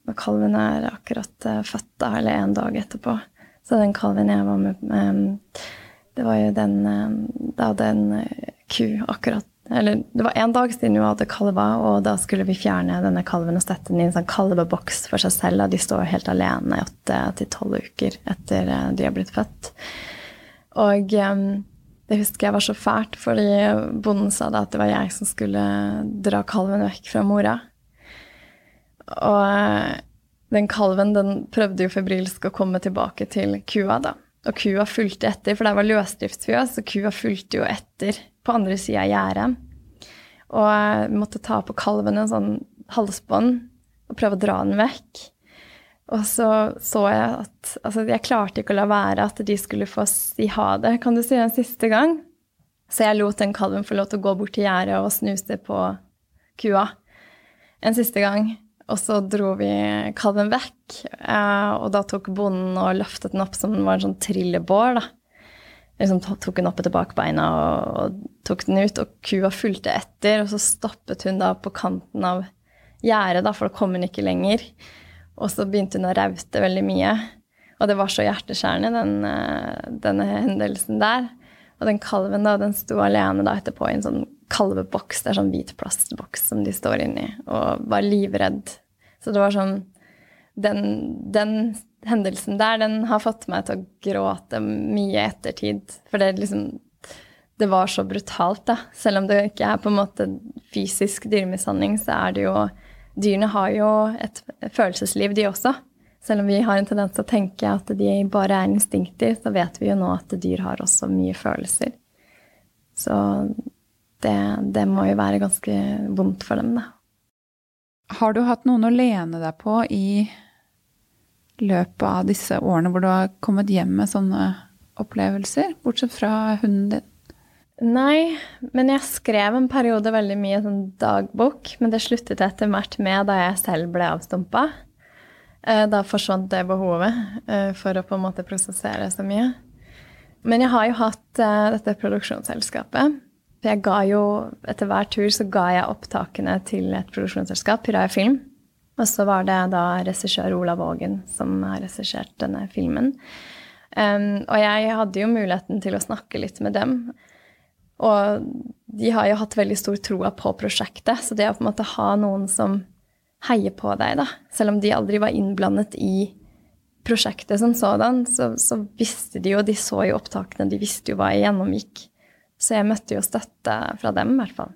Og kalvene er akkurat uh, født da, eller en dag etterpå. Så den kalven jeg var med um, Det var jo den Da hadde en eh, ku akkurat Eller det var en dag siden hun hadde kalva, og da skulle vi fjerne denne kalven og sette den i en sånn kalveboks for seg selv. Og de står helt alene i åtte til tolv uker etter eh, de har blitt født. Og det husker jeg var så fælt, fordi bonden sa da at det var jeg som skulle dra kalven vekk fra mora. Og den kalven den prøvde jo febrilsk å komme tilbake til kua, da. Og kua fulgte etter, for det var løsdriftsfjøs, og kua fulgte jo etter på andre sida av gjerdet. Og jeg måtte ta på kalven en sånn halsbånd og prøve å dra den vekk. Og så så jeg at Altså, jeg klarte ikke å la være at de skulle få si ha det, kan du si, en siste gang. Så jeg lot den kalven få lov til å gå bort til gjerdet og snuse på kua en siste gang. Og så dro vi kalven vekk, eh, og da tok bonden og løftet den opp som den var en sånn trillebår. da. Liksom tok den opp etter bakbeina og, tok den ut, og kua fulgte etter. Og så stoppet hun da på kanten av gjerdet, for da kom hun ikke lenger. Og så begynte hun å raute veldig mye. Og det var så hjerteskjærende, den, eh, denne hendelsen der. Og den kalven da, den sto alene da etterpå i en sånn kalveboks. Det er sånn hvit plastboks som de står inni, og var livredd. Så det var sånn den, den, hendelsen der, den har fått meg til å gråte mye i ettertid. For det liksom Det var så brutalt, da. Selv om det ikke er på en måte fysisk dyremishandling, så er det jo Dyrene har jo et følelsesliv, de også. Selv om vi har en tendens til å tenke at de bare er instinkter, så vet vi jo nå at dyr har også mye følelser. Så det, det må jo være ganske vondt for dem, da.
Har du hatt noen å lene deg på i løpet av disse årene hvor du har kommet hjem med sånne opplevelser, bortsett fra hunden din?
Nei, men jeg skrev en periode veldig mye sånn dagbok, men det sluttet etter hvert med da jeg selv ble avstumpa. Eh, da forsvant det behovet eh, for å på en måte prosessere så mye. Men jeg har jo hatt eh, dette produksjonsselskapet. For jeg ga jo, etter hver tur så ga jeg opptakene til et produksjonsselskap, Piraya Film. Og så var det da regissør Olav Vågen som har regissert denne filmen. Um, og jeg hadde jo muligheten til å snakke litt med dem. Og de har jo hatt veldig stor troa på prosjektet, så det å på en måte ha noen som heie på deg, da. Selv om de aldri var innblandet i prosjektet som sådan, så, så visste de jo, de så jo opptakene, de visste jo hva jeg gjennomgikk. Så jeg møtte jo støtte fra dem, i hvert fall.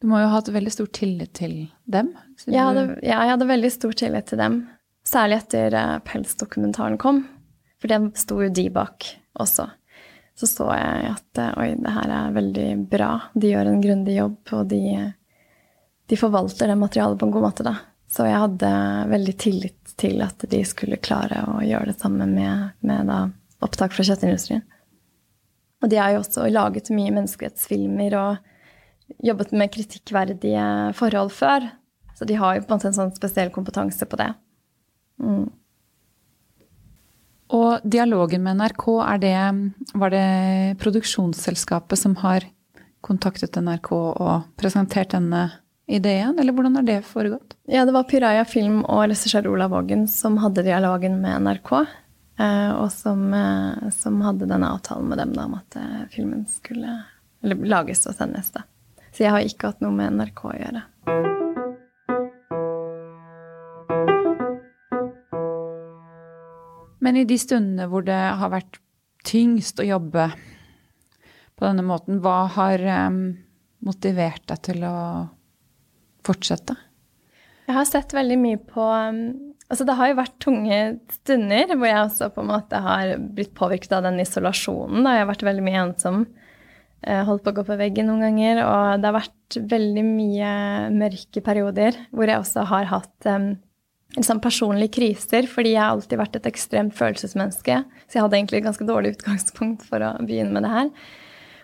Du må jo ha hatt veldig stor tillit til dem?
Jeg hadde, ja, jeg hadde veldig stor tillit til dem. Særlig etter uh, pelsdokumentaren kom. For den sto jo de bak også. Så så jeg at uh, oi, det her er veldig bra. De gjør en grundig jobb, og de de forvalter det materialet på en god måte. da. Så jeg hadde veldig tillit til at de skulle klare å gjøre det samme med, med da, opptak fra kjøttindustrien. Og de har jo også laget mye menneskerettsfilmer og jobbet med kritikkverdige forhold før. Så de har jo på en måte en sånn spesiell kompetanse på det. Mm.
Og dialogen med NRK, det, var det produksjonsselskapet som har kontaktet NRK og presentert denne ideen, eller hvordan har det foregått?
Ja, det var Pyraya Film og regissør Olav Vågen som hadde dialogen med NRK. Eh, og som, eh, som, hadde denne avtalen med dem da, om at eh, filmen skulle lages og sendes. da. Så jeg har ikke hatt noe med NRK å gjøre.
Men i de stundene hvor det har vært tyngst å jobbe på denne måten, hva har um, motivert deg til å fortsette?
Jeg har sett veldig mye på um, Altså, det har jo vært tunge stunder hvor jeg også på en måte har blitt påvirket av den isolasjonen. Da. Jeg har vært veldig mye ensom. Holdt på å gå på veggen noen ganger. Og det har vært veldig mye mørke perioder hvor jeg også har hatt um, liksom personlige kriser, fordi jeg har alltid vært et ekstremt følelsesmenneske. Så jeg hadde egentlig et ganske dårlig utgangspunkt for å begynne med det her.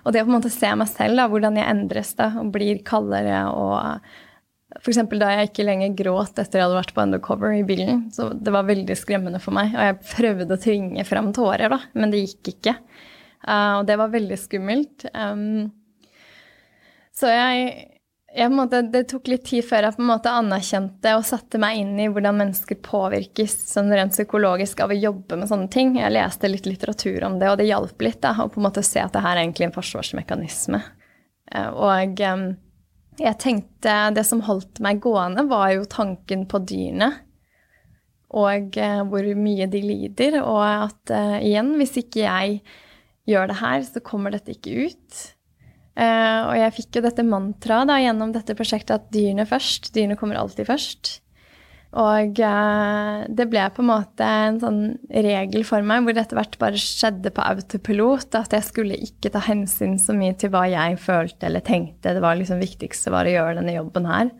Og det å på en måte se meg selv, da, hvordan jeg endres da, og blir kaldere og F.eks. da jeg ikke lenger gråt etter jeg hadde vært på undercover i bilen. Så det var veldig skremmende for meg. Og jeg prøvde å tvinge fram tårer, da, men det gikk ikke. Uh, og det var veldig skummelt. Um, så jeg, jeg måte, Det tok litt tid før jeg på en måte anerkjente og satte meg inn i hvordan mennesker påvirkes sånn rent psykologisk av å jobbe med sånne ting. Jeg leste litt litteratur om det, og det hjalp litt da, å på en måte se at det her er egentlig en forsvarsmekanisme. Uh, og um, jeg tenkte Det som holdt meg gående, var jo tanken på dyrene. Og uh, hvor mye de lider. Og at uh, igjen, hvis ikke jeg gjør det her, så kommer dette ikke ut. Uh, og jeg fikk jo dette mantraet gjennom dette prosjektet at dyrene først. Dyrene kommer alltid først. Og eh, det ble på en måte en sånn regel for meg hvor det etter hvert bare skjedde på autopilot. At jeg skulle ikke ta hensyn så mye til hva jeg følte eller tenkte. Det var liksom viktigste var å gjøre denne jobben her.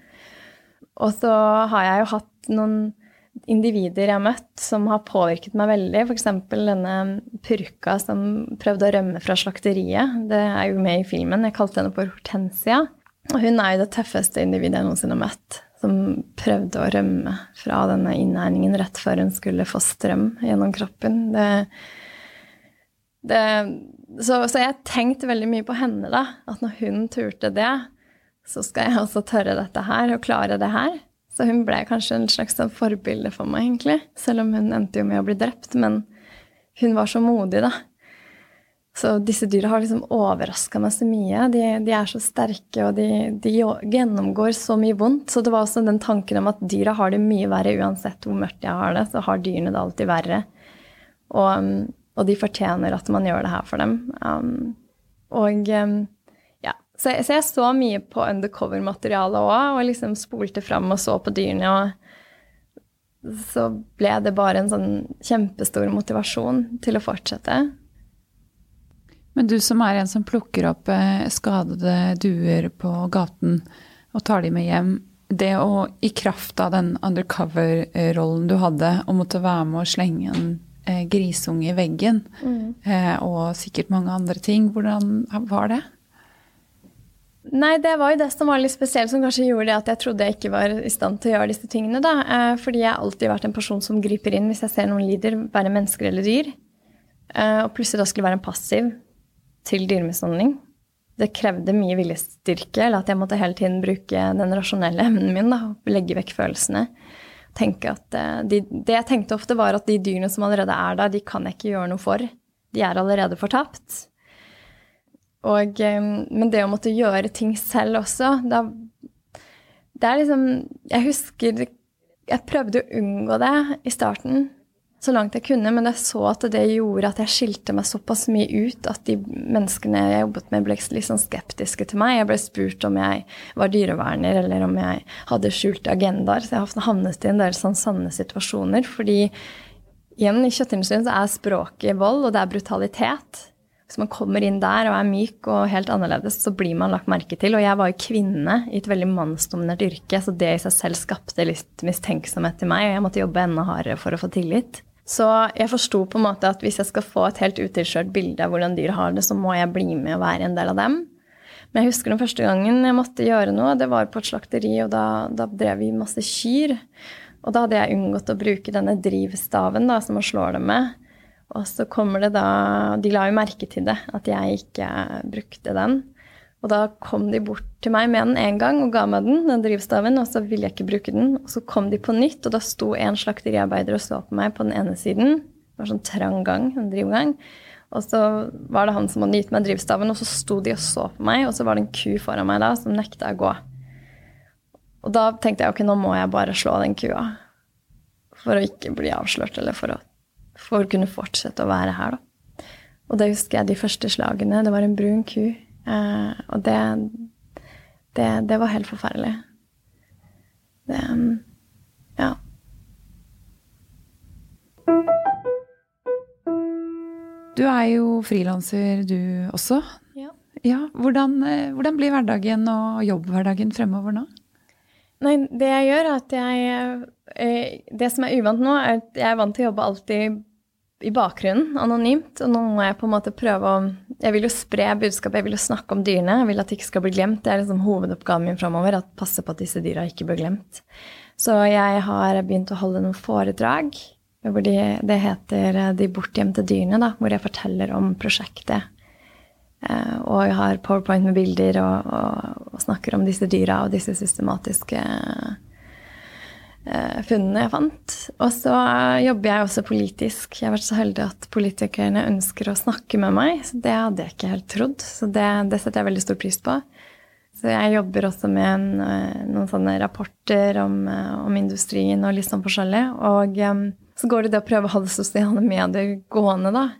Og så har jeg jo hatt noen individer jeg har møtt som har påvirket meg veldig. F.eks. denne purka som prøvde å rømme fra slakteriet. Det er jo med i filmen. Jeg kalte henne for Hortensia. Og hun er jo det tøffeste individet jeg noensinne har møtt. Som prøvde å rømme fra denne innegningen rett før hun skulle få strøm gjennom kroppen. Det, det, så, så jeg tenkte veldig mye på henne, da. At når hun turte det, så skal jeg også tørre dette her og klare det her. Så hun ble kanskje en slags sånn forbilde for meg, egentlig. Selv om hun endte jo med å bli drept. Men hun var så modig, da. Så disse dyra har liksom overraska meg så mye. De, de, er så sterke, og de, de, gjennomgår så mye vondt. Så det var også den tanken om at dyra har det mye verre uansett hvor mørkt jeg har det. Så har dyrene det alltid verre. Og, og de fortjener at man gjør det her for dem. Um, og um, så jeg, så jeg, så mye på undercover-materialet òg, og liksom spolte fram og så på dyrene. Og så ble det bare en sånn kjempestor motivasjon til å fortsette.
Men du som er en som plukker opp eh, skadede duer på gaten og tar de med hjem. Det å i kraft av den undercover-rollen du hadde, å måtte være med å slenge en eh, grisunge i veggen, mm. Eh, og sikkert mange andre ting, hvordan var det?
Nei, det var jo det som var litt spesielt, som kanskje gjorde det at jeg trodde jeg ikke var i stand til å gjøre disse tingene. da. Eh, fordi jeg har alltid vært en person som griper inn hvis jeg ser noen lider, være mennesker eller dyr. Eh, og plutselig da skulle være en passiv til dyremishandling. Det krevde mye viljestyrke, eller at jeg måtte hele tiden bruke den rasjonelle evnen min. da, Legge vekk følelsene. Eh, de, det jeg tenkte ofte, var at de dyrene som allerede er der, de kan jeg ikke gjøre noe for. De er allerede fortapt. Og, men det å måtte gjøre ting selv også da, Det er liksom Jeg husker Jeg prøvde å unngå det i starten så langt jeg kunne, men jeg så at det gjorde at jeg skilte meg såpass mye ut at de menneskene jeg jobbet med, ble litt sånn skeptiske til meg. Jeg ble spurt om jeg var dyreverner, eller om jeg hadde skjulte agendaer. Så jeg har havnet i en del sånn sanne situasjoner. Fordi igjen, i kjøttindustrien så er språket vold, og det er brutalitet. Hvis man kommer inn der og er myk og helt annerledes, så blir man lagt merke til. Og jeg var jo kvinne i et veldig mannsdominert yrke, så det i seg selv skapte litt mistenksomhet til meg, og jeg måtte jobbe enda hardere for å få tillit. Så jeg forsto på en måte at hvis jeg skal få et helt utilskjørt bilde av hvordan dyr har det, så må jeg bli med og være en del av dem. Men jeg husker den første gangen jeg måtte gjøre noe. Det var på et slakteri, og da, da drev vi masse kyr. Og da hadde jeg unngått å bruke denne drivstaven da, som man slår dem med. Og så kommer det da De la jo merke til det, at jeg ikke brukte den. Og da kom de bort til meg med den én gang og ga meg den, den drivstaven, og så ville jeg ikke bruke den. Og så kom de på nytt, og da sto en slakteriarbeider og så på meg på den ene siden. Det var sånn trang gang, en drivgang. Og så var det han som hadde gitt meg drivstaven, og så sto de og så på meg, og så var det en ku foran meg da som nekta å gå. Og da tenkte jeg ok, nå må jeg bare slå den kua. For å ikke bli avslørt, eller for å for å kunne fortsette å være her, da. Og det husker jeg de første slagene. Det var en brun ku. Eh, og det, det, det var helt forferdelig. Det Ja.
Du er jo frilanser, du også.
Ja.
ja hvordan, eh, hvordan, blir hverdagen og jobbhverdagen fremover nå?
Nei, det jeg gjør, er at jeg eh, Det som er uvant nå, er at jeg er vant til å jobbe alltid i bakgrunnen, anonymt. Og nå må jeg på en måte prøve å Jeg vil jo spre budskapet, jeg vil jo snakke om dyrene. Jeg vil at de ikke skal bli glemt. Det er liksom hovedoppgaven min framover, at passe på at disse dyra ikke blir glemt. Så jeg har begynt å holde noen foredrag. hvor de, Det heter eh, De bortgjemte dyrene, da, hvor jeg forteller om prosjektet. Eh, og jeg har powerpoint med bilder og, og, og snakker om disse dyra og disse systematiske Eh, funnene jeg fant. Og så jobber jeg også politisk. Jeg har vært så heldig at politikerne ønsker å snakke med meg. Så det hadde jeg ikke helt trodd. Så det, det setter jeg veldig stor pris på. Så jeg jobber også med en, eh, noen sånne rapporter om, eh, om, industrien og litt sånn forskjellig. Og um, så går det det å prøve å holde sosiale medier gående, da.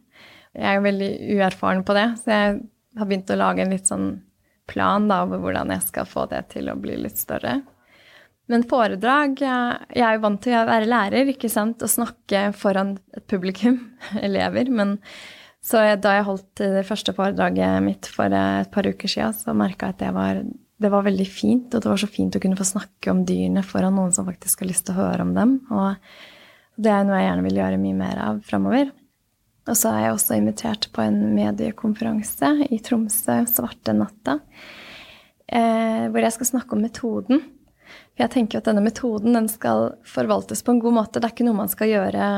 Jeg er veldig uerfaren på det, så jeg har begynt å lage en litt sånn plan da, over hvordan jeg skal få det til å bli litt større. Men foredrag Jeg er jo vant til å være lærer ikke sant, og snakke foran et publikum, <laughs> elever. Men så da jeg holdt det første foredraget mitt for et par uker siden, så merka jeg at det var det var veldig fint, og det var så fint å kunne få snakke om dyrene foran noen som faktisk har lyst til å høre om dem. Og det er noe jeg gjerne vil gjøre mye mer av framover. Og så er jeg også invitert på en mediekonferanse i Tromsø, Svarte natta, eh, hvor jeg skal snakke om metoden. Jeg tenker at denne metoden den skal forvaltes på en god måte. Det er ikke noe man skal gjøre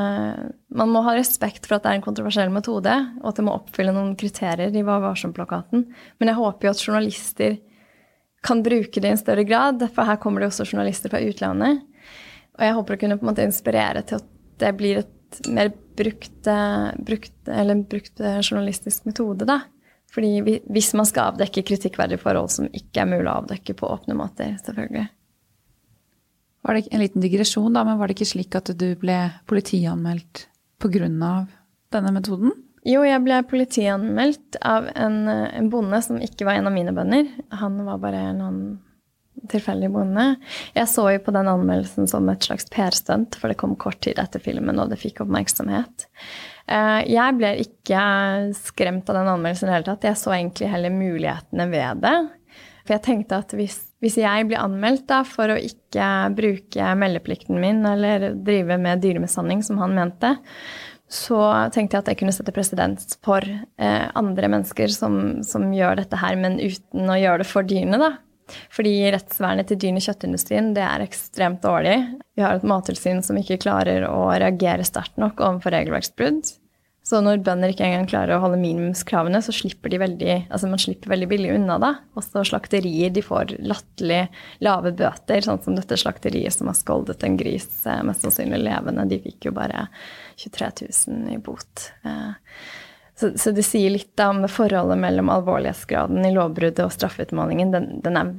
Man må ha respekt for at det er en kontroversiell metode, og at det må oppfylle noen kriterier i Hva varsom-plakaten. Men jeg håper jo at journalister kan bruke det i en større grad, for her kommer det også journalister fra utlandet. Og jeg håper å kunne på en måte inspirere til at det blir et mer brukt, brukt, eller brukt journalistisk metode, da. Fordi hvis man skal avdekke kritikkverdige forhold som ikke er mulig å avdekke på åpne måter, selvfølgelig.
Var det en liten digresjon, da, men var det ikke slik at du ble politianmeldt pga. denne metoden?
Jo, jeg ble politianmeldt av en, en, bonde som ikke var en av mine bønder. Han var bare en annen tilfeldig bonde. Jeg så jo på den anmeldelsen som et slags PR-stunt, for det kom kort tid etter filmen, og det fikk oppmerksomhet. Eh, jeg ble ikke skremt av den anmeldelsen i det hele tatt. Jeg så egentlig heller mulighetene ved det. For jeg tenkte at hvis, hvis jeg blir anmeldt da, for å ikke bruke meldeplikten min eller drive med dyremishandling, som han mente, så tenkte jeg at jeg kunne sette presedens for eh, andre mennesker som, som, gjør dette her, men uten å gjøre det for dyrene, da. Fordi rettsvernet til dyrene i kjøttindustrien det er ekstremt dårlig. Vi har et mattilsyn som ikke klarer å reagere sterkt nok overfor regelverksbrudd. Så når bønder ikke engang klarer å holde minimumskravene, så slipper de veldig, altså man slipper veldig billig unna da. Også slakterier de får latterlig lave bøter, sånn som dette slakteriet som har skoldet en gris eh, mest sannsynlig levende. De fikk jo bare 23 000 i bot. Eh, så, så det sier litt om forholdet mellom alvorlighetsgraden i lovbruddet og straffeutmålingen. Den, den er,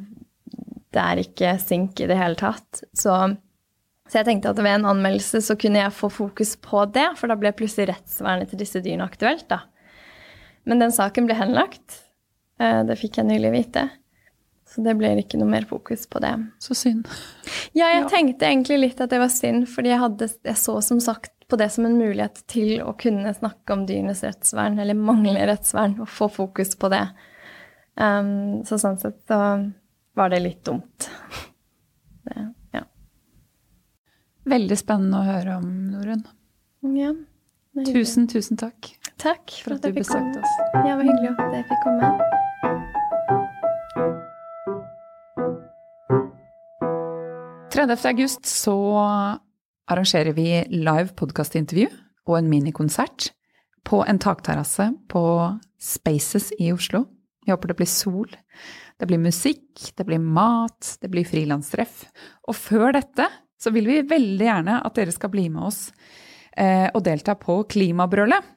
det er ikke synk i det hele tatt. Så så jeg tenkte at ved en anmeldelse så kunne jeg få fokus på det, for da ble plutselig rettsvernet til disse dyrene aktuelt, da. Men den saken ble henlagt. Eh, det fikk jeg nylig vite. Så det ble ikke noe mer fokus på det.
Så synd.
Ja, jeg ja. tenkte egentlig litt at det var synd, fordi jeg, hadde, jeg så som sagt på det som en mulighet til å kunne snakke om dyrenes rettsvern, eller manglende rettsvern, og få fokus på det. Um, så sånn sett så var det litt dumt. <laughs> Det.
Veldig spennende å høre om, Norunn.
Ja,
tusen, tusen takk.
Takk
for, for at, at du besøkte oss.
Ja, det var hyggelig at jeg fikk komme.
august så arrangerer vi live podkastintervju og en minikonsert på en takterrasse på Spaces i Oslo. Vi håper det blir sol. Det blir musikk, det blir mat, det blir frilanstreff. Og før dette så vil vi veldig gjerne at dere skal bli med oss eh, og delta på Klimabrølet,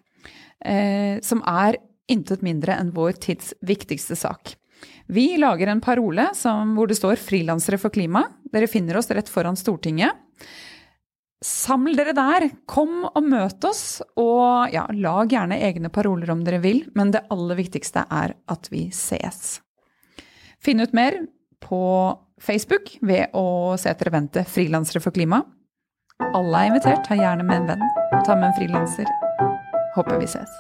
eh, som er intet mindre enn vår tids viktigste sak. Vi lager en parole som, hvor det står 'Frilansere for klima'. Dere finner oss rett foran Stortinget. Saml dere der, kom og møt oss, og ja, lag gjerne egne paroler om dere vil, men det aller viktigste er at vi ses. Finn ut mer på Facebook ved å se etter eventet Frilansere for klima. Alle er invitert. Ta gjerne med en venn. Ta med en frilanser. Håper vi ses.